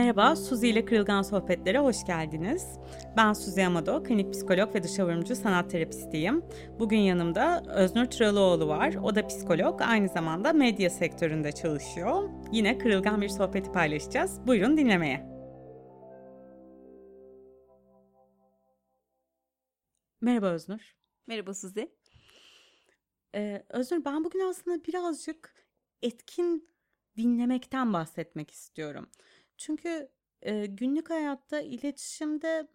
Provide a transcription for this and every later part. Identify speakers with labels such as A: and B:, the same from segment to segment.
A: Merhaba, Suzi ile Kırılgan Sohbetlere hoş geldiniz. Ben Suzi Amado, klinik psikolog ve dışavurumcu sanat terapistiyim. Bugün yanımda Öznur Tralıoğlu var. O da psikolog, aynı zamanda medya sektöründe çalışıyor. Yine kırılgan bir sohbeti paylaşacağız. Buyurun dinlemeye. Merhaba Öznur.
B: Merhaba Suzi.
A: Ee, Öznur ben bugün aslında birazcık etkin dinlemekten bahsetmek istiyorum. Çünkü e, günlük hayatta iletişimde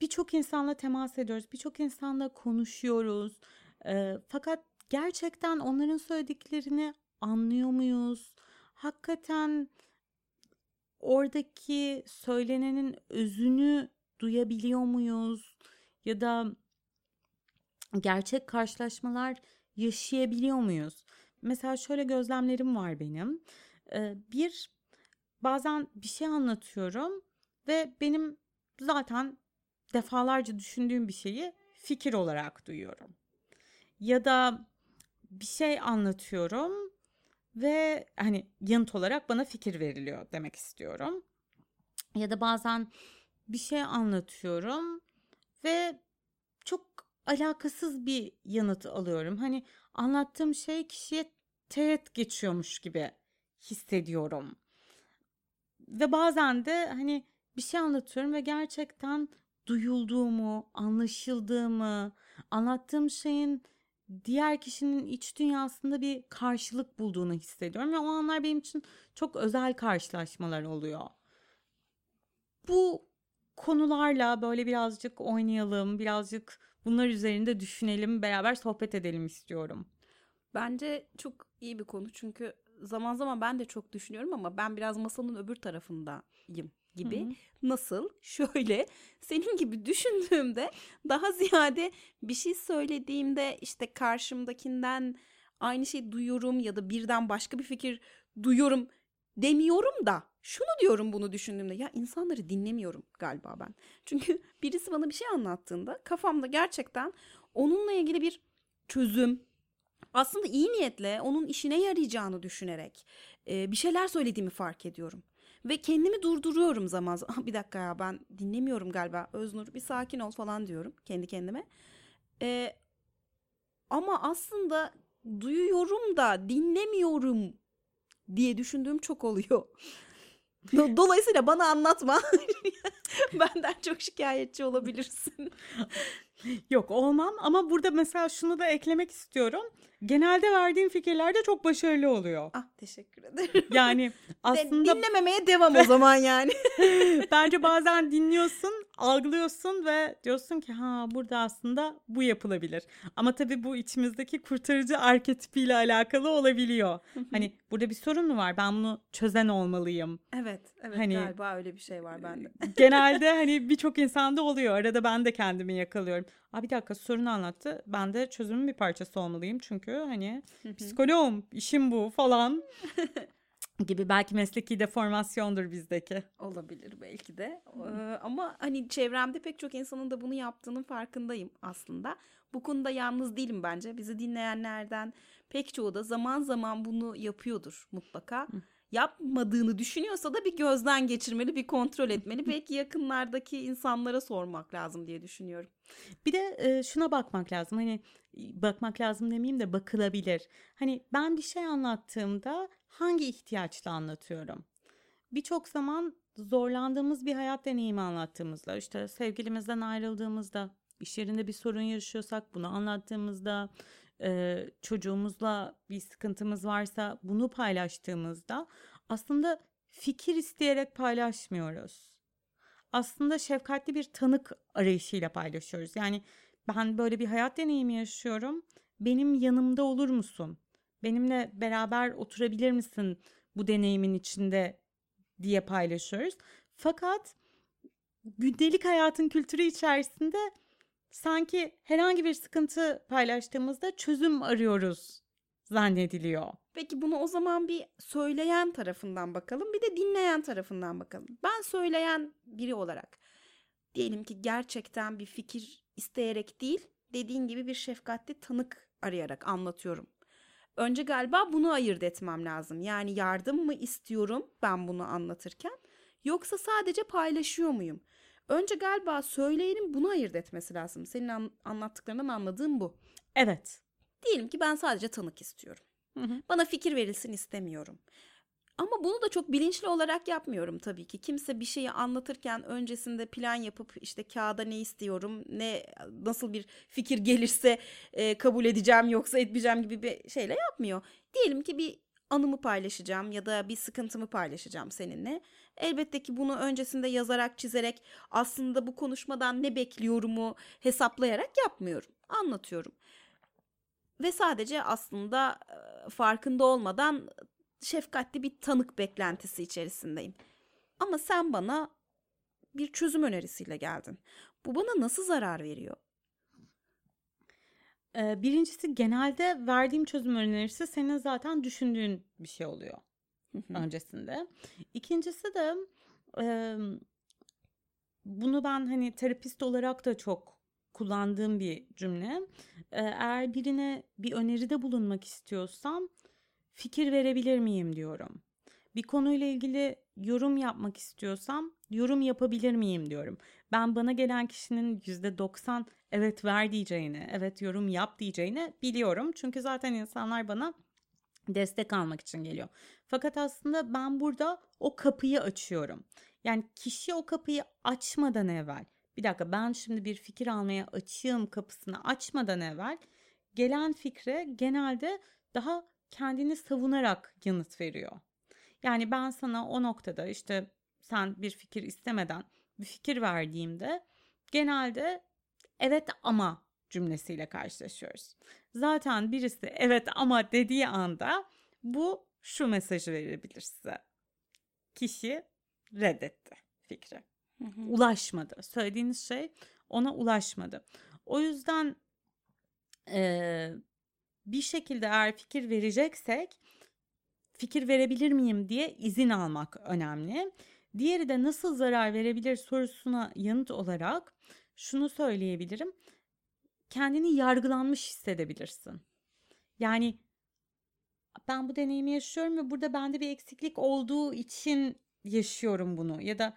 A: birçok insanla temas ediyoruz, birçok insanla konuşuyoruz. E, fakat gerçekten onların söylediklerini anlıyor muyuz? Hakikaten oradaki söylenenin özünü duyabiliyor muyuz? Ya da gerçek karşılaşmalar yaşayabiliyor muyuz? Mesela şöyle gözlemlerim var benim. Bir bazen bir şey anlatıyorum ve benim zaten defalarca düşündüğüm bir şeyi fikir olarak duyuyorum. Ya da bir şey anlatıyorum ve hani yanıt olarak bana fikir veriliyor demek istiyorum. Ya da bazen bir şey anlatıyorum ve çok alakasız bir yanıt alıyorum. Hani anlattığım şey kişiye teğet geçiyormuş gibi hissediyorum ve bazen de hani bir şey anlatıyorum ve gerçekten duyulduğumu, anlaşıldığımı, anlattığım şeyin diğer kişinin iç dünyasında bir karşılık bulduğunu hissediyorum ve o anlar benim için çok özel karşılaşmalar oluyor. Bu konularla böyle birazcık oynayalım, birazcık bunlar üzerinde düşünelim, beraber sohbet edelim istiyorum.
B: Bence çok iyi bir konu çünkü zaman zaman ben de çok düşünüyorum ama ben biraz masanın öbür tarafındayım gibi. Hı hı. Nasıl? Şöyle senin gibi düşündüğümde daha ziyade bir şey söylediğimde işte karşımdakinden aynı şeyi duyuyorum ya da birden başka bir fikir duyuyorum demiyorum da şunu diyorum bunu düşündüğümde ya insanları dinlemiyorum galiba ben. Çünkü birisi bana bir şey anlattığında kafamda gerçekten onunla ilgili bir çözüm aslında iyi niyetle onun işine yarayacağını düşünerek e, bir şeyler söylediğimi fark ediyorum. Ve kendimi durduruyorum zaman zaman. Bir dakika ya ben dinlemiyorum galiba. Öznur bir sakin ol falan diyorum kendi kendime. E, ama aslında duyuyorum da dinlemiyorum diye düşündüğüm çok oluyor. Dolayısıyla bana anlatma. Benden çok şikayetçi olabilirsin.
A: Yok olmam ama burada mesela şunu da eklemek istiyorum. Genelde verdiğim fikirler de çok başarılı oluyor.
B: Ah teşekkür ederim.
A: Yani aslında...
B: Dinlememeye devam o zaman yani.
A: Bence bazen dinliyorsun, algılıyorsun ve diyorsun ki ha burada aslında bu yapılabilir. Ama tabii bu içimizdeki kurtarıcı arketipiyle alakalı olabiliyor. hani burada bir sorun mu var? Ben bunu çözen olmalıyım.
B: Evet, evet hani, galiba öyle bir şey var bende.
A: genelde hani birçok insanda oluyor. Arada ben de kendimi yakalıyorum. Aa bir dakika sorunu anlattı. Ben de çözümün bir parçası olmalıyım. Çünkü hani psikoloğum, işim bu falan. gibi belki mesleki deformasyondur bizdeki.
B: Olabilir belki de. Ee, ama hani çevremde pek çok insanın da bunu yaptığının farkındayım aslında. Bu konuda yalnız değilim bence. Bizi dinleyenlerden pek çoğu da zaman zaman bunu yapıyordur mutlaka. Hı yapmadığını düşünüyorsa da bir gözden geçirmeli, bir kontrol etmeli. Belki yakınlardaki insanlara sormak lazım diye düşünüyorum.
A: Bir de e, şuna bakmak lazım. Hani bakmak lazım demeyeyim de bakılabilir. Hani ben bir şey anlattığımda hangi ihtiyaçla anlatıyorum? Birçok zaman zorlandığımız bir hayat deneyimi anlattığımızda, işte sevgilimizden ayrıldığımızda, iş yerinde bir sorun yaşıyorsak bunu anlattığımızda, çocuğumuzla bir sıkıntımız varsa bunu paylaştığımızda aslında fikir isteyerek paylaşmıyoruz. Aslında şefkatli bir tanık arayışıyla paylaşıyoruz. Yani ben böyle bir hayat deneyimi yaşıyorum. Benim yanımda olur musun? Benimle beraber oturabilir misin bu deneyimin içinde diye paylaşıyoruz. Fakat gündelik hayatın kültürü içerisinde sanki herhangi bir sıkıntı paylaştığımızda çözüm arıyoruz zannediliyor.
B: Peki bunu o zaman bir söyleyen tarafından bakalım bir de dinleyen tarafından bakalım. Ben söyleyen biri olarak diyelim ki gerçekten bir fikir isteyerek değil dediğin gibi bir şefkatli tanık arayarak anlatıyorum. Önce galiba bunu ayırt etmem lazım. Yani yardım mı istiyorum ben bunu anlatırken yoksa sadece paylaşıyor muyum? Önce galiba söyleyenin bunu ayırt etmesi lazım. Senin an- anlattıklarından anladığım bu.
A: Evet.
B: Diyelim ki ben sadece tanık istiyorum.
A: Hı hı.
B: Bana fikir verilsin istemiyorum. Ama bunu da çok bilinçli olarak yapmıyorum tabii ki. Kimse bir şeyi anlatırken öncesinde plan yapıp işte kağıda ne istiyorum, ne nasıl bir fikir gelirse e, kabul edeceğim yoksa etmeyeceğim gibi bir şeyle yapmıyor. Diyelim ki bir anımı paylaşacağım ya da bir sıkıntımı paylaşacağım seninle. Elbette ki bunu öncesinde yazarak, çizerek aslında bu konuşmadan ne bekliyorumu hesaplayarak yapmıyorum. Anlatıyorum. Ve sadece aslında e, farkında olmadan şefkatli bir tanık beklentisi içerisindeyim. Ama sen bana bir çözüm önerisiyle geldin. Bu bana nasıl zarar veriyor?
A: Ee, birincisi genelde verdiğim çözüm önerisi senin zaten düşündüğün bir şey oluyor öncesinde. İkincisi de e, bunu ben hani terapist olarak da çok kullandığım bir cümle. Eğer birine bir öneride bulunmak istiyorsam fikir verebilir miyim diyorum. Bir konuyla ilgili yorum yapmak istiyorsam yorum yapabilir miyim diyorum. Ben bana gelen kişinin %90 evet ver diyeceğini, evet yorum yap diyeceğini biliyorum. Çünkü zaten insanlar bana destek almak için geliyor. Fakat aslında ben burada o kapıyı açıyorum. Yani kişi o kapıyı açmadan evvel bir dakika ben şimdi bir fikir almaya açığım kapısını açmadan evvel gelen fikre genelde daha kendini savunarak yanıt veriyor. Yani ben sana o noktada işte sen bir fikir istemeden bir fikir verdiğimde genelde evet ama cümlesiyle karşılaşıyoruz. Zaten birisi evet ama dediği anda bu şu mesajı verebilir size. Kişi reddetti fikri. Ulaşmadı. Söylediğiniz şey ona ulaşmadı. O yüzden e, bir şekilde eğer fikir vereceksek fikir verebilir miyim diye izin almak önemli. Diğeri de nasıl zarar verebilir sorusuna yanıt olarak şunu söyleyebilirim. Kendini yargılanmış hissedebilirsin. Yani ben bu deneyimi yaşıyorum ve burada bende bir eksiklik olduğu için yaşıyorum bunu ya da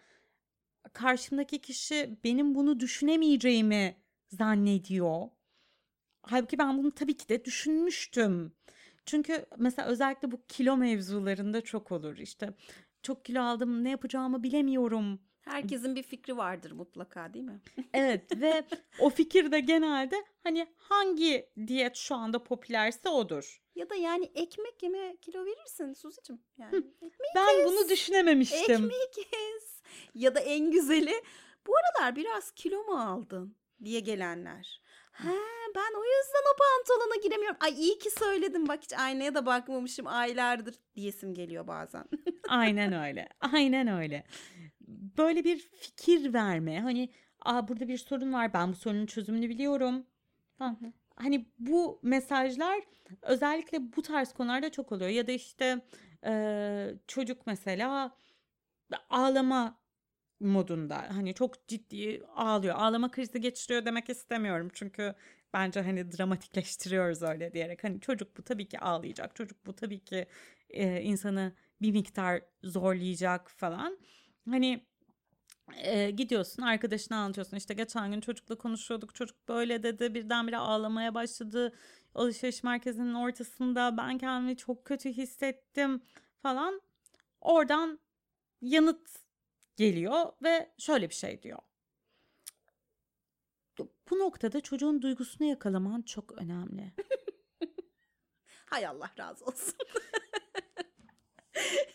A: karşımdaki kişi benim bunu düşünemeyeceğimi zannediyor. Halbuki ben bunu tabii ki de düşünmüştüm. Çünkü mesela özellikle bu kilo mevzularında çok olur. İşte çok kilo aldım ne yapacağımı bilemiyorum.
B: Herkesin bir fikri vardır mutlaka değil mi?
A: Evet ve o fikir de genelde hani hangi diyet şu anda popülerse odur.
B: Ya da yani ekmek yeme kilo verirsin Suzi'cim. Yani ekmeği
A: Ben
B: kes,
A: bunu düşünememiştim.
B: Ekmeği kes. Ya da en güzeli bu aralar biraz kilo mu aldın diye gelenler. He ben o yüzden o pantolona giremiyorum. Ay iyi ki söyledim bak hiç aynaya da bakmamışım aylardır diyesim geliyor bazen.
A: Aynen öyle. Aynen öyle. Böyle bir fikir verme. Hani Aa, burada bir sorun var. Ben bu sorunun çözümünü biliyorum. Falan. Hani bu mesajlar özellikle bu tarz konularda çok oluyor. Ya da işte e, çocuk mesela ağlama modunda hani çok ciddi ağlıyor. Ağlama krizi geçiriyor demek istemiyorum. Çünkü bence hani dramatikleştiriyoruz öyle diyerek. Hani çocuk bu tabii ki ağlayacak. Çocuk bu tabii ki e, insanı bir miktar zorlayacak falan. Hani e, gidiyorsun arkadaşına anlatıyorsun işte geçen gün çocukla konuşuyorduk çocuk böyle dedi birdenbire ağlamaya başladı alışveriş merkezinin ortasında ben kendimi çok kötü hissettim falan oradan yanıt geliyor ve şöyle bir şey diyor bu noktada çocuğun duygusunu yakalaman çok önemli.
B: Hay Allah razı olsun.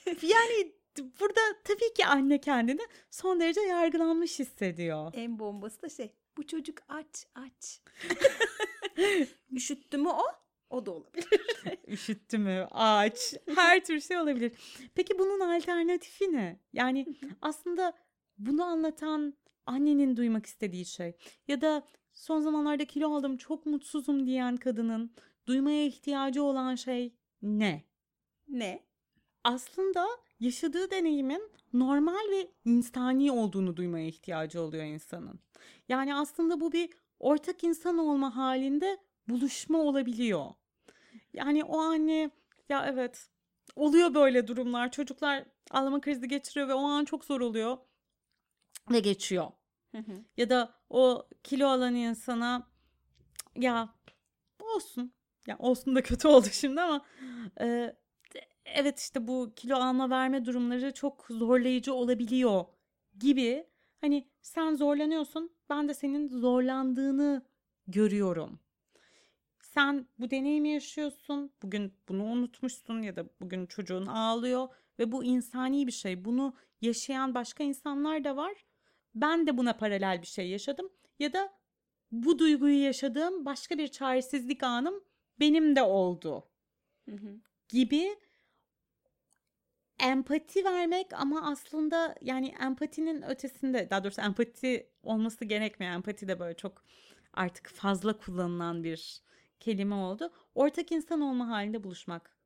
A: yani burada tabii ki anne kendini son derece yargılanmış hissediyor.
B: En bombası da şey bu çocuk aç aç. Üşüttü mü o? O da olabilir.
A: Üşüttü mü? Aç. Her tür şey olabilir. Peki bunun alternatifi ne? Yani aslında bunu anlatan annenin duymak istediği şey ya da son zamanlarda kilo aldım çok mutsuzum diyen kadının duymaya ihtiyacı olan şey ne?
B: Ne?
A: Aslında yaşadığı deneyimin normal ve insani olduğunu duymaya ihtiyacı oluyor insanın. Yani aslında bu bir ortak insan olma halinde buluşma olabiliyor. Yani o anne ya evet oluyor böyle durumlar. Çocuklar ağlama krizi geçiriyor ve o an çok zor oluyor ve geçiyor. Ya da o kilo alan insana ya olsun. Ya olsun da kötü oldu şimdi ama e, evet işte bu kilo alma verme durumları çok zorlayıcı olabiliyor gibi. Hani sen zorlanıyorsun ben de senin zorlandığını görüyorum. Sen bu deneyimi yaşıyorsun. Bugün bunu unutmuşsun ya da bugün çocuğun ağlıyor ve bu insani bir şey. Bunu yaşayan başka insanlar da var. Ben de buna paralel bir şey yaşadım ya da bu duyguyu yaşadığım başka bir çaresizlik anım benim de oldu. Gibi empati vermek ama aslında yani empatinin ötesinde daha doğrusu empati olması gerekmiyor. Empati de böyle çok artık fazla kullanılan bir kelime oldu. Ortak insan olma halinde buluşmak.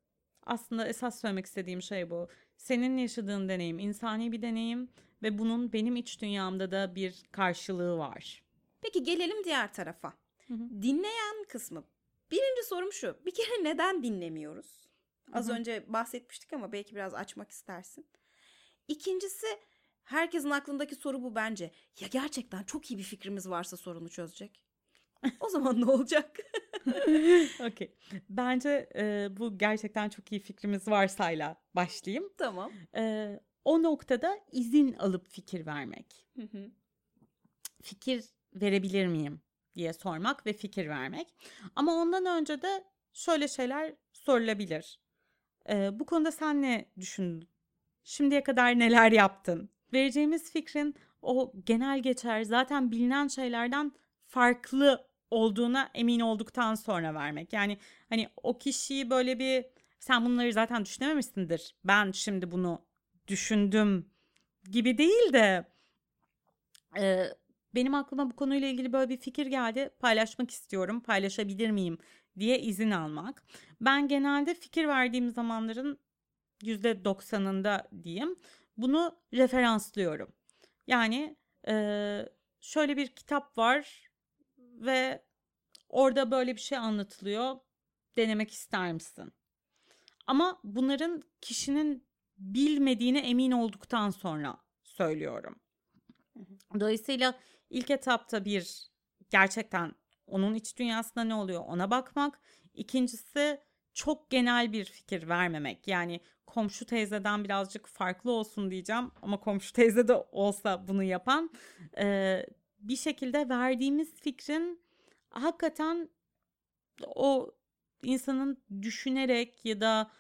A: Aslında esas söylemek istediğim şey bu. Senin yaşadığın deneyim insani bir deneyim ve bunun benim iç dünyamda da bir karşılığı var.
B: Peki gelelim diğer tarafa.
A: Hı hı.
B: Dinleyen kısmı. Birinci sorum şu. Bir kere neden dinlemiyoruz? Az
A: Hı hı.
B: önce bahsetmiştik ama belki biraz açmak istersin. İkincisi herkesin aklındaki soru bu bence. Ya gerçekten çok iyi bir fikrimiz varsa sorunu çözecek. O zaman ne olacak?
A: Okey. Bence e, bu gerçekten çok iyi fikrimiz varsayla başlayayım.
B: tamam.
A: E, o noktada izin alıp fikir vermek.
B: Hı hı.
A: Fikir verebilir miyim diye sormak ve fikir vermek. Ama ondan önce de şöyle şeyler sorulabilir. E, bu konuda sen ne düşündün? Şimdiye kadar neler yaptın? Vereceğimiz fikrin o genel geçer zaten bilinen şeylerden farklı olduğuna emin olduktan sonra vermek. Yani hani o kişiyi böyle bir sen bunları zaten düşünememişsindir. Ben şimdi bunu düşündüm gibi değil de e, benim aklıma bu konuyla ilgili böyle bir fikir geldi. Paylaşmak istiyorum. Paylaşabilir miyim diye izin almak. Ben genelde fikir verdiğim zamanların %90'ında diyeyim. Bunu referanslıyorum. Yani e, şöyle bir kitap var ve orada böyle bir şey anlatılıyor. Denemek ister misin? Ama bunların kişinin bilmediğine emin olduktan sonra söylüyorum. Dolayısıyla ilk etapta bir gerçekten onun iç dünyasında ne oluyor ona bakmak. İkincisi çok genel bir fikir vermemek. Yani komşu teyzeden birazcık farklı olsun diyeceğim ama komşu teyze de olsa bunu yapan e, bir şekilde verdiğimiz fikrin hakikaten o insanın düşünerek ya da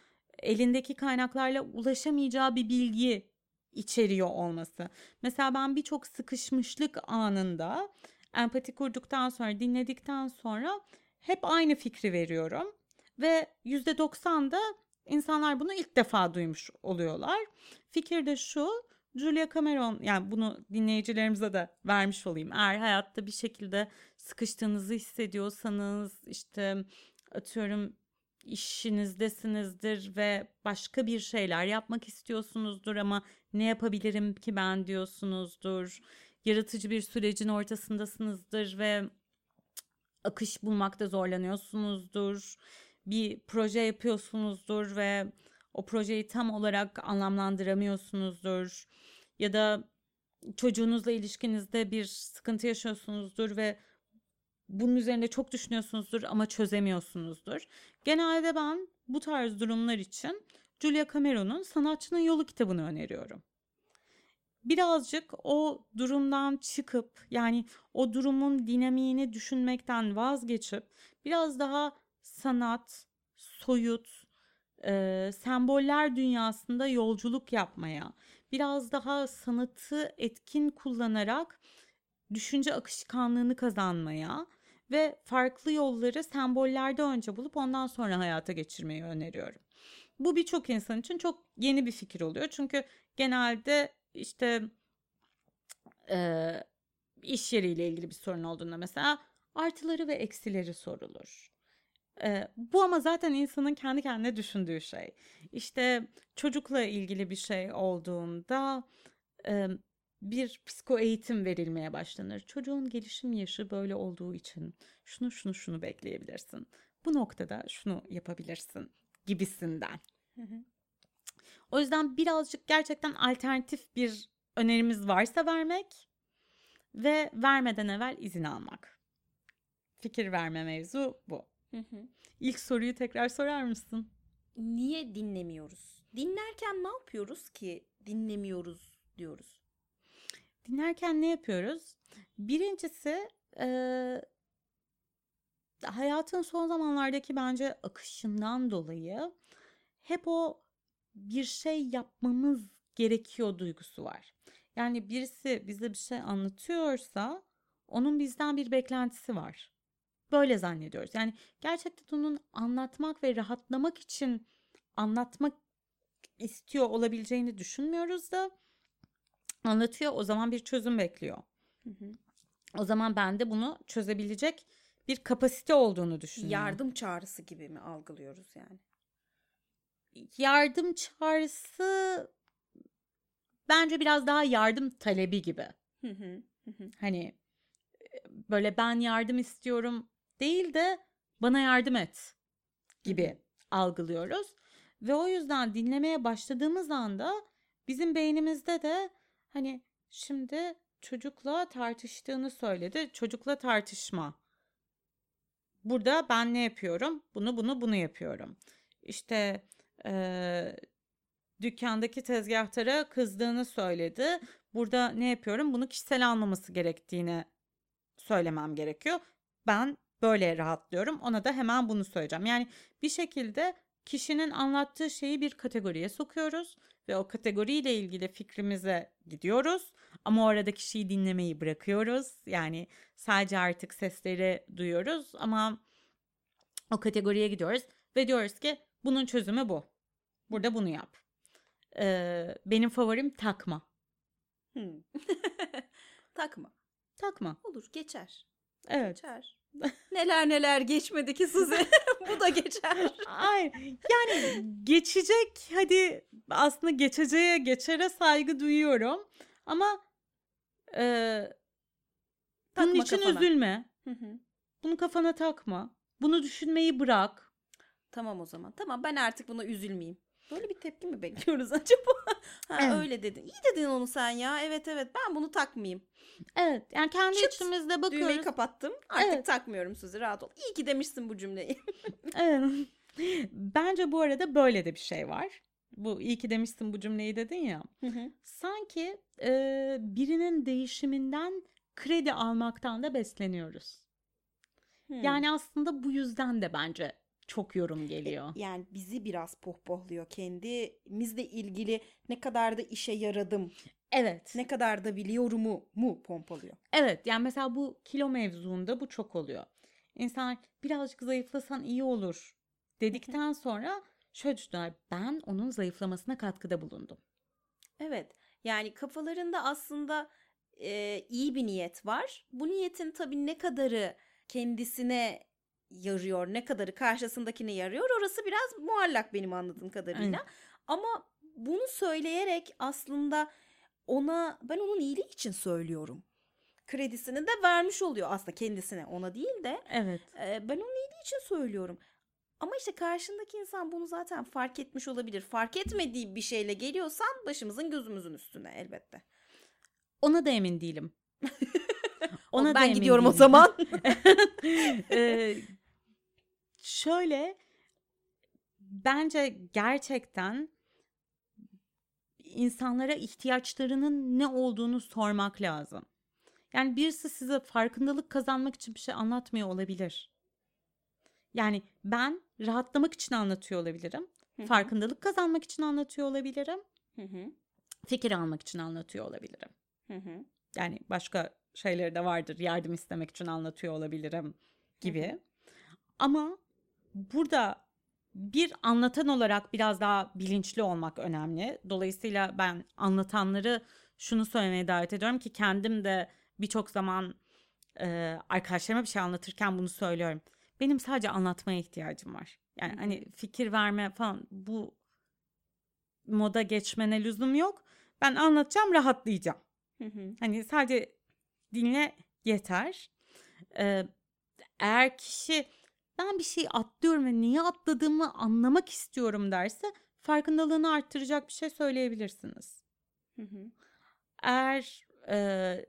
A: elindeki kaynaklarla ulaşamayacağı bir bilgi içeriyor olması. Mesela ben birçok sıkışmışlık anında empati kurduktan sonra dinledikten sonra hep aynı fikri veriyorum ve %90 da insanlar bunu ilk defa duymuş oluyorlar. Fikir de şu Julia Cameron yani bunu dinleyicilerimize de vermiş olayım. Eğer hayatta bir şekilde sıkıştığınızı hissediyorsanız işte atıyorum işinizdesinizdir ve başka bir şeyler yapmak istiyorsunuzdur ama ne yapabilirim ki ben diyorsunuzdur. Yaratıcı bir sürecin ortasındasınızdır ve akış bulmakta zorlanıyorsunuzdur. Bir proje yapıyorsunuzdur ve o projeyi tam olarak anlamlandıramıyorsunuzdur. Ya da çocuğunuzla ilişkinizde bir sıkıntı yaşıyorsunuzdur ve bunun üzerinde çok düşünüyorsunuzdur ama çözemiyorsunuzdur. Genelde ben bu tarz durumlar için Julia Cameron'un Sanatçının Yolu kitabını öneriyorum. Birazcık o durumdan çıkıp yani o durumun dinamiğini düşünmekten vazgeçip biraz daha sanat, soyut, e, semboller dünyasında yolculuk yapmaya, biraz daha sanatı etkin kullanarak düşünce akışkanlığını kazanmaya ve farklı yolları sembollerde önce bulup ondan sonra hayata geçirmeyi öneriyorum. Bu birçok insan için çok yeni bir fikir oluyor. Çünkü genelde işte e, iş yeriyle ilgili bir sorun olduğunda mesela artıları ve eksileri sorulur. E, bu ama zaten insanın kendi kendine düşündüğü şey. İşte çocukla ilgili bir şey olduğunda e, bir psiko eğitim verilmeye başlanır. Çocuğun gelişim yaşı böyle olduğu için şunu şunu şunu bekleyebilirsin. Bu noktada şunu yapabilirsin gibisinden.
B: Hı hı.
A: O yüzden birazcık gerçekten alternatif bir önerimiz varsa vermek ve vermeden evvel izin almak. Fikir verme mevzu bu.
B: Hı hı.
A: İlk soruyu tekrar sorar mısın?
B: Niye dinlemiyoruz? Dinlerken ne yapıyoruz ki dinlemiyoruz diyoruz?
A: Dinlerken ne yapıyoruz? Birincisi e, hayatın son zamanlardaki bence akışından dolayı hep o bir şey yapmamız gerekiyor duygusu var. Yani birisi bize bir şey anlatıyorsa onun bizden bir beklentisi var. Böyle zannediyoruz. Yani gerçekten onun anlatmak ve rahatlamak için anlatmak istiyor olabileceğini düşünmüyoruz da anlatıyor o zaman bir çözüm bekliyor.
B: Hı hı.
A: O zaman ben de bunu çözebilecek bir kapasite olduğunu düşünüyorum.
B: Yardım çağrısı gibi mi algılıyoruz yani?
A: Yardım çağrısı bence biraz daha yardım talebi gibi.
B: Hı hı. Hı hı.
A: Hani böyle ben yardım istiyorum değil de bana yardım et gibi algılıyoruz. Ve o yüzden dinlemeye başladığımız anda bizim beynimizde de hani şimdi çocukla tartıştığını söyledi. Çocukla tartışma. Burada ben ne yapıyorum? Bunu bunu bunu yapıyorum. İşte eee, dükkandaki tezgahtara kızdığını söyledi. Burada ne yapıyorum? Bunu kişisel almaması gerektiğini söylemem gerekiyor. Ben böyle rahatlıyorum. Ona da hemen bunu söyleyeceğim. Yani bir şekilde kişinin anlattığı şeyi bir kategoriye sokuyoruz ve o kategoriyle ilgili fikrimize gidiyoruz. Ama o arada kişiyi dinlemeyi bırakıyoruz. Yani sadece artık sesleri duyuyoruz ama o kategoriye gidiyoruz ve diyoruz ki bunun çözümü bu. Burada bunu yap. Ee, benim favorim takma.
B: Hı. Takma.
A: Takma.
B: Olur geçer.
A: Evet.
B: Geçer. neler neler geçmedi ki size. Bu da geçer.
A: Ay yani geçecek hadi aslında geçeceğe geçere saygı duyuyorum ama e, bunun
B: Takma
A: için
B: kafana.
A: üzülme.
B: Hı hı.
A: Bunu kafana takma. Bunu düşünmeyi bırak.
B: tamam o zaman. Tamam ben artık buna üzülmeyeyim. Böyle bir tepki mi bekliyoruz acaba? ha,
A: Evet.
B: Öyle dedin. İyi dedin onu sen ya. Evet evet ben bunu takmayayım.
A: Evet yani kendi
B: Çıt,
A: içimizde
B: Düğmeyi
A: bakıyoruz.
B: kapattım. Artık
A: Evet.
B: takmıyorum sizi rahat ol. İyi ki demişsin bu cümleyi.
A: Evet. Bence bu arada böyle de bir şey var. Bu iyi ki demişsin bu cümleyi dedin ya.
B: Hı hı.
A: Sanki e, birinin değişiminden kredi almaktan da besleniyoruz.
B: Hmm.
A: Yani aslında bu yüzden de bence çok yorum geliyor.
B: yani bizi biraz pohpohluyor. Kendimizle ilgili ne kadar da işe yaradım,
A: Evet.
B: ne kadar da biliyorumu mu pompalıyor.
A: Evet yani mesela bu kilo mevzuunda bu çok oluyor. İnsanlar birazcık zayıflasan iyi olur dedikten sonra şöyle düşünüyorlar. Ben onun zayıflamasına katkıda bulundum.
B: Evet. Yani kafalarında aslında e, iyi bir niyet var. Bu niyetin tabii ne kadarı kendisine yarıyor, ne kadarı karşısındakine yarıyor orası biraz muallak benim anladığım kadarıyla.
A: Aynen.
B: Ama bunu söyleyerek aslında ona ben onun iyiliği için söylüyorum. Kredisini de vermiş oluyor aslında kendisine ona değil de
A: Evet.
B: e, ben onun iyiliği için söylüyorum. Ama işte karşındaki insan bunu zaten fark etmiş olabilir. Fark etmediği bir şeyle geliyorsan başımızın gözümüzün üstüne elbette.
A: Ona da emin değilim.
B: O,
A: da
B: ben
A: emin
B: gidiyorum o
A: değilim.
B: zaman.
A: Ee, şöyle bence gerçekten insanlara ihtiyaçlarının ne olduğunu sormak lazım. Yani birisi size farkındalık kazanmak için bir şey anlatmıyor olabilir. Yani ben rahatlamak için anlatıyor olabilirim.
B: Hı hı.
A: Farkındalık kazanmak için anlatıyor olabilirim.
B: Hı hı,
A: Fikir almak için anlatıyor olabilirim.
B: hı hı.
A: Yani başka şeyleri de vardır. Yardım istemek için anlatıyor olabilirim gibi. Ama burada bir anlatan olarak biraz daha bilinçli olmak önemli. Dolayısıyla ben anlatanları şunu söylemeye davet ediyorum ki kendim de birçok zaman e, arkadaşlarıma bir şey anlatırken bunu söylüyorum. Benim sadece anlatmaya ihtiyacım var. Yani hani fikir verme falan bu moda geçmene lüzum yok. Ben anlatacağım, rahatlayacağım.
B: Hı hı.
A: Hani sadece dinle yeter. Ee, eğer kişi ben bir şey atlıyorum ve niye atladığımı anlamak istiyorum derse farkındalığını arttıracak bir şey söyleyebilirsiniz.
B: Hı hı.
A: Eğer e,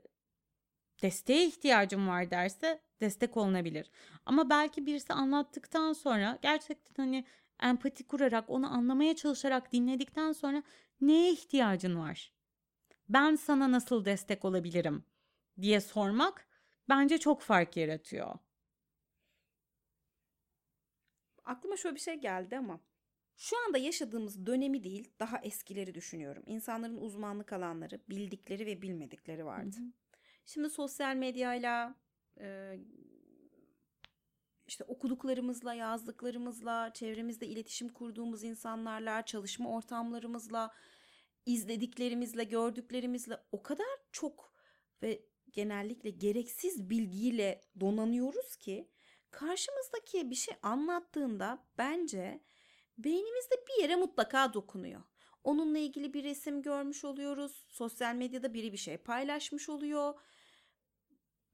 A: desteğe ihtiyacım var derse destek olunabilir. Ama belki birisi anlattıktan sonra gerçekten hani empati kurarak onu anlamaya çalışarak dinledikten sonra neye ihtiyacın var? Ben sana nasıl destek olabilirim diye sormak bence çok fark yaratıyor.
B: Aklıma şöyle bir şey geldi ama şu anda yaşadığımız dönemi değil, daha eskileri düşünüyorum. İnsanların uzmanlık alanları, bildikleri ve bilmedikleri vardı.
A: Hı hı.
B: Şimdi sosyal medyayla e, işte okuduklarımızla, yazdıklarımızla, çevremizde iletişim kurduğumuz insanlarla, çalışma ortamlarımızla, izlediklerimizle, gördüklerimizle o kadar çok ve genellikle gereksiz bilgiyle donanıyoruz ki karşımızdaki bir şey anlattığında bence beynimizde bir yere mutlaka dokunuyor. Onunla ilgili bir resim görmüş oluyoruz. Sosyal medyada biri bir şey paylaşmış oluyor.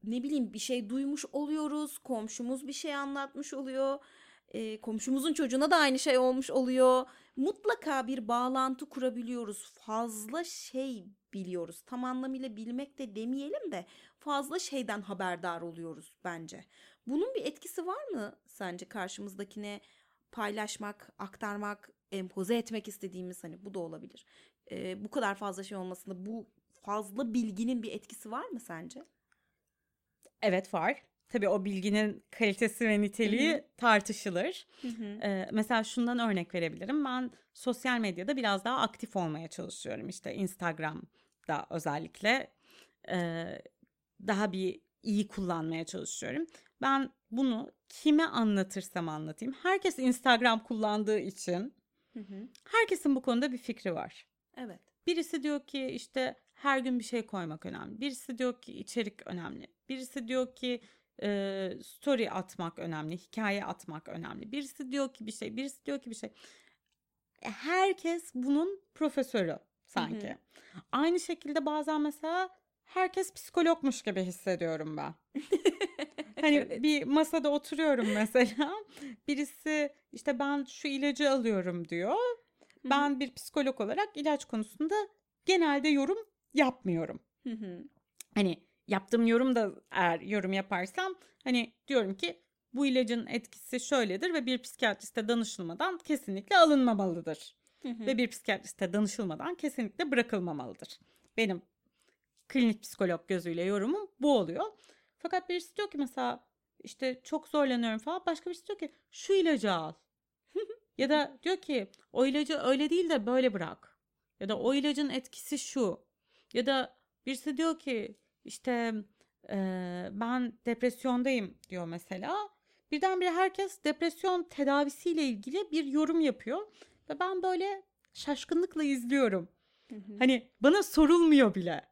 B: Ne bileyim bir şey duymuş oluyoruz. Komşumuz bir şey anlatmış oluyor. E, komşumuzun çocuğuna da aynı şey olmuş oluyor. Mutlaka bir bağlantı kurabiliyoruz. Fazla şey biliyoruz. Tam anlamıyla bilmek de demeyelim de fazla şeyden haberdar oluyoruz bence. Bunun bir etkisi var mı sence karşımızdakine paylaşmak, aktarmak, empoze etmek istediğimiz hani bu da olabilir. Ee, bu kadar fazla şey olmasında bu fazla bilginin bir etkisi var mı sence?
A: Evet var. Tabii o bilginin kalitesi ve niteliği
B: Hı hı.
A: tartışılır.
B: Hı hı.
A: Ee, mesela şundan örnek verebilirim. Ben sosyal medyada biraz daha aktif olmaya çalışıyorum. İşte Instagram'da özellikle e, daha bir iyi kullanmaya çalışıyorum. Ben bunu kime anlatırsam anlatayım. Herkes Instagram kullandığı için
B: Hı hı.
A: herkesin bu konuda bir fikri var.
B: Evet.
A: Birisi diyor ki işte her gün bir şey koymak önemli. Birisi diyor ki içerik önemli. Birisi diyor ki e, story atmak önemli, hikaye atmak önemli. Birisi diyor ki bir şey, birisi diyor ki bir şey. E, Herkes bunun profesörü sanki.
B: Hı hı.
A: Aynı şekilde bazen mesela herkes psikologmuş gibi hissediyorum ben. Hani
B: Evet.
A: bir masada oturuyorum mesela. Birisi işte ben şu ilacı alıyorum diyor. Ben bir psikolog olarak ilaç konusunda genelde yorum yapmıyorum.
B: Hı hı.
A: Hani yaptığım yorum da eğer yorum yaparsam hani diyorum ki bu ilacın etkisi şöyledir ve bir psikiyatriste danışılmadan kesinlikle alınmamalıdır.
B: Hı hı.
A: Ve bir psikiyatriste danışılmadan kesinlikle bırakılmamalıdır. Benim klinik psikolog gözüyle yorumum bu oluyor. Fakat birisi diyor ki mesela işte çok zorlanıyorum falan. Başka birisi diyor ki şu ilacı al. ya da diyor ki o ilacı öyle değil de böyle bırak. Ya da o ilacın etkisi şu. Ya da birisi diyor ki işte eee, ben depresyondayım diyor mesela. Birdenbire herkes depresyon tedavisiyle ilgili bir yorum yapıyor. Ve ben böyle şaşkınlıkla izliyorum.
B: Hı hı.
A: Hani bana sorulmuyor bile.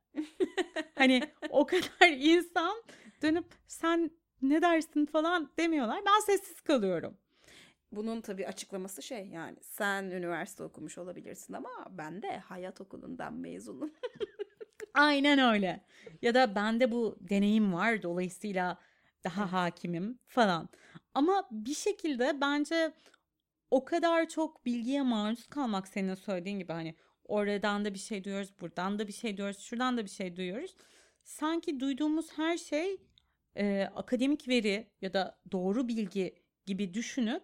A: hani o kadar insan dönüp sen ne dersin falan demiyorlar. Ben sessiz kalıyorum.
B: Bunun tabii açıklaması şey yani sen üniversite okumuş olabilirsin ama ben de hayat okulundan mezunum.
A: Aynen öyle. Ya da bende bu deneyim var dolayısıyla daha hakimim falan. Ama bir şekilde bence o kadar çok bilgiye maruz kalmak senin söylediğin gibi hani oradan da bir şey duyuyoruz, buradan da bir şey duyuyoruz, şuradan da bir şey duyuyoruz. Sanki duyduğumuz her şey e, akademik veri ya da doğru bilgi gibi düşünüp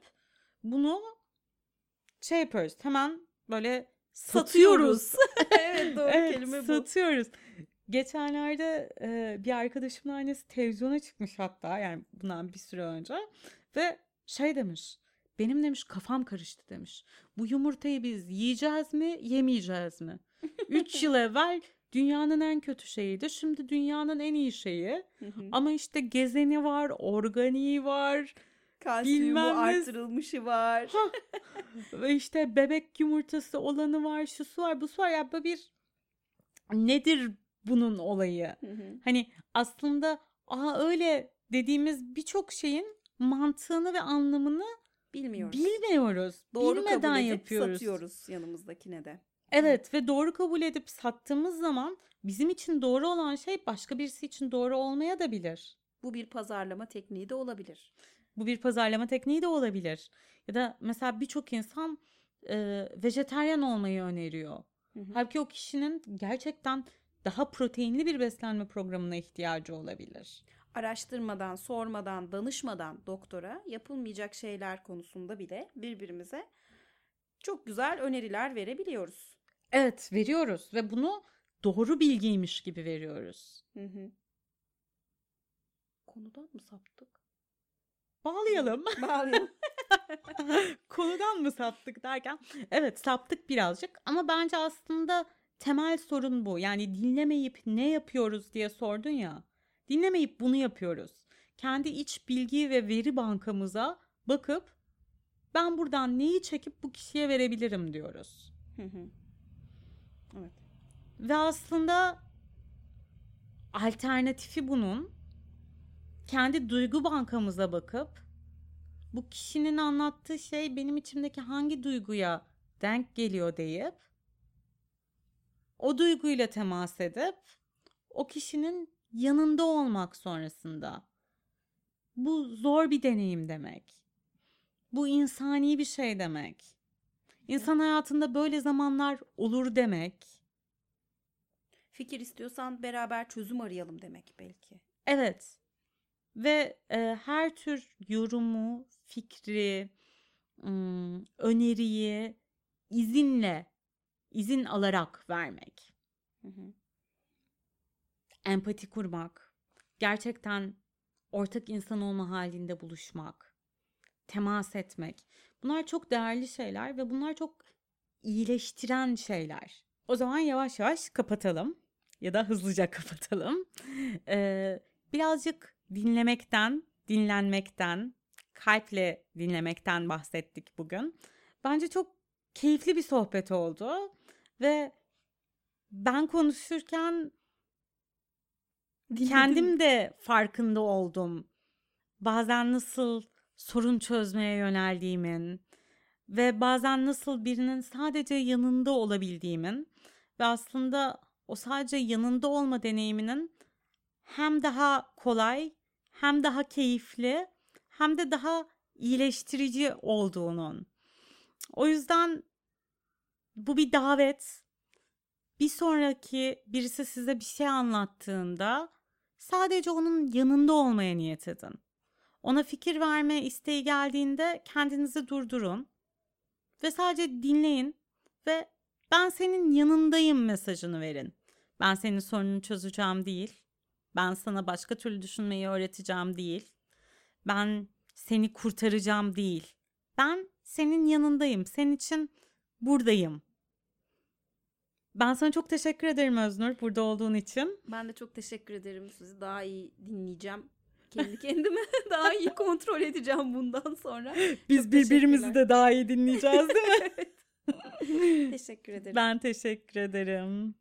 A: bunu şey yapıyoruz. Hemen böyle satıyoruz.
B: evet doğru
A: Evet,
B: kelime bu.
A: satıyoruz. Geçenlerde e, bir arkadaşımın annesi televizyona çıkmış hatta yani bundan bir süre önce ve şey demiş benim demiş kafam karıştı demiş. Bu yumurtayı biz yiyeceğiz mi yemeyeceğiz mi? 3 yıl evvel dünyanın en kötü şeyiydi şimdi dünyanın en iyi şeyi
B: Hı hı.
A: ama işte gezeni var organiği var
B: Kalsiyumu
A: bilmem
B: var.
A: ve işte bebek yumurtası olanı var şusu var busu var ya böyle bir nedir bunun olayı?
B: Hı hı.
A: Hani aslında aa öyle dediğimiz birçok şeyin mantığını ve anlamını
B: Bilmiyoruz.
A: bilmiyoruz.
B: Doğru
A: Bilmeden
B: kabul edip
A: yapıyoruz.
B: satıyoruz yanımızdakine de.
A: Evet ve doğru kabul edip sattığımız zaman bizim için doğru olan şey başka birisi için doğru olmaya da bilir.
B: Bu bir pazarlama tekniği de olabilir.
A: Bu bir pazarlama tekniği de olabilir. Ya da mesela birçok insan e, vejeteryan olmayı öneriyor.
B: Hı hı.
A: Halbuki o kişinin gerçekten daha proteinli bir beslenme programına ihtiyacı olabilir.
B: Araştırmadan, sormadan, danışmadan doktora yapılmayacak şeyler konusunda bile birbirimize çok güzel öneriler verebiliyoruz.
A: Evet veriyoruz ve bunu doğru bilgiymiş gibi veriyoruz.
B: Hı hı. Konudan mı saptık?
A: Bağlayalım.
B: Bağlayalım.
A: Konudan mı saptık derken evet saptık birazcık ama bence aslında temel sorun bu. Yani dinlemeyip ne yapıyoruz diye sordun ya. Dinlemeyip bunu yapıyoruz. Kendi iç bilgi ve veri bankamıza bakıp ben buradan neyi çekip bu kişiye verebilirim diyoruz.
B: Hı hı. Evet.
A: Ve aslında alternatifi bunun kendi duygu bankamıza bakıp bu kişinin anlattığı şey benim içimdeki hangi duyguya denk geliyor deyip o duyguyla temas edip o kişinin yanında olmak sonrasında. Bu zor bir deneyim demek. Bu insani bir şey demek. İnsan hayatında böyle zamanlar olur demek.
B: Fikir istiyorsan beraber çözüm arayalım demek belki.
A: Evet. Ve e, her tür yorumu, fikri, ım, öneriyi izinle, izin alarak vermek.
B: Hı hı.
A: Empati kurmak, gerçekten ortak insan olma halinde buluşmak, temas etmek. Bunlar çok değerli şeyler ve bunlar çok iyileştiren şeyler. O zaman yavaş yavaş kapatalım ya da hızlıca kapatalım. Ee, birazcık dinlemekten, dinlenmekten, kalple dinlemekten bahsettik bugün. Bence çok keyifli bir sohbet oldu ve ben konuşurken kendim de farkında oldum. Bazen nasıl sorun çözmeye yöneldiğimin ve bazen nasıl birinin sadece yanında olabildiğimin ve aslında o sadece yanında olma deneyiminin hem daha kolay hem daha keyifli hem de daha iyileştirici olduğunun. O yüzden bu bir davet. Bir sonraki birisi size bir şey anlattığında sadece onun yanında olmaya niyet edin. Ona fikir verme isteği geldiğinde kendinizi durdurun ve sadece dinleyin ve ben senin yanındayım mesajını verin. Ben senin sorununu çözeceğim değil. Ben sana başka türlü düşünmeyi öğreteceğim değil. Ben seni kurtaracağım değil. Ben senin yanındayım. Senin için buradayım. Ben sana çok teşekkür ederim Öznur burada olduğun için.
B: Ben de çok teşekkür ederim. Sizi daha iyi dinleyeceğim. Kendi kendime daha iyi kontrol edeceğim bundan sonra.
A: Biz
B: Çok
A: birbirimizi de daha iyi dinleyeceğiz değil mi?
B: Teşekkür ederim.
A: ben teşekkür ederim.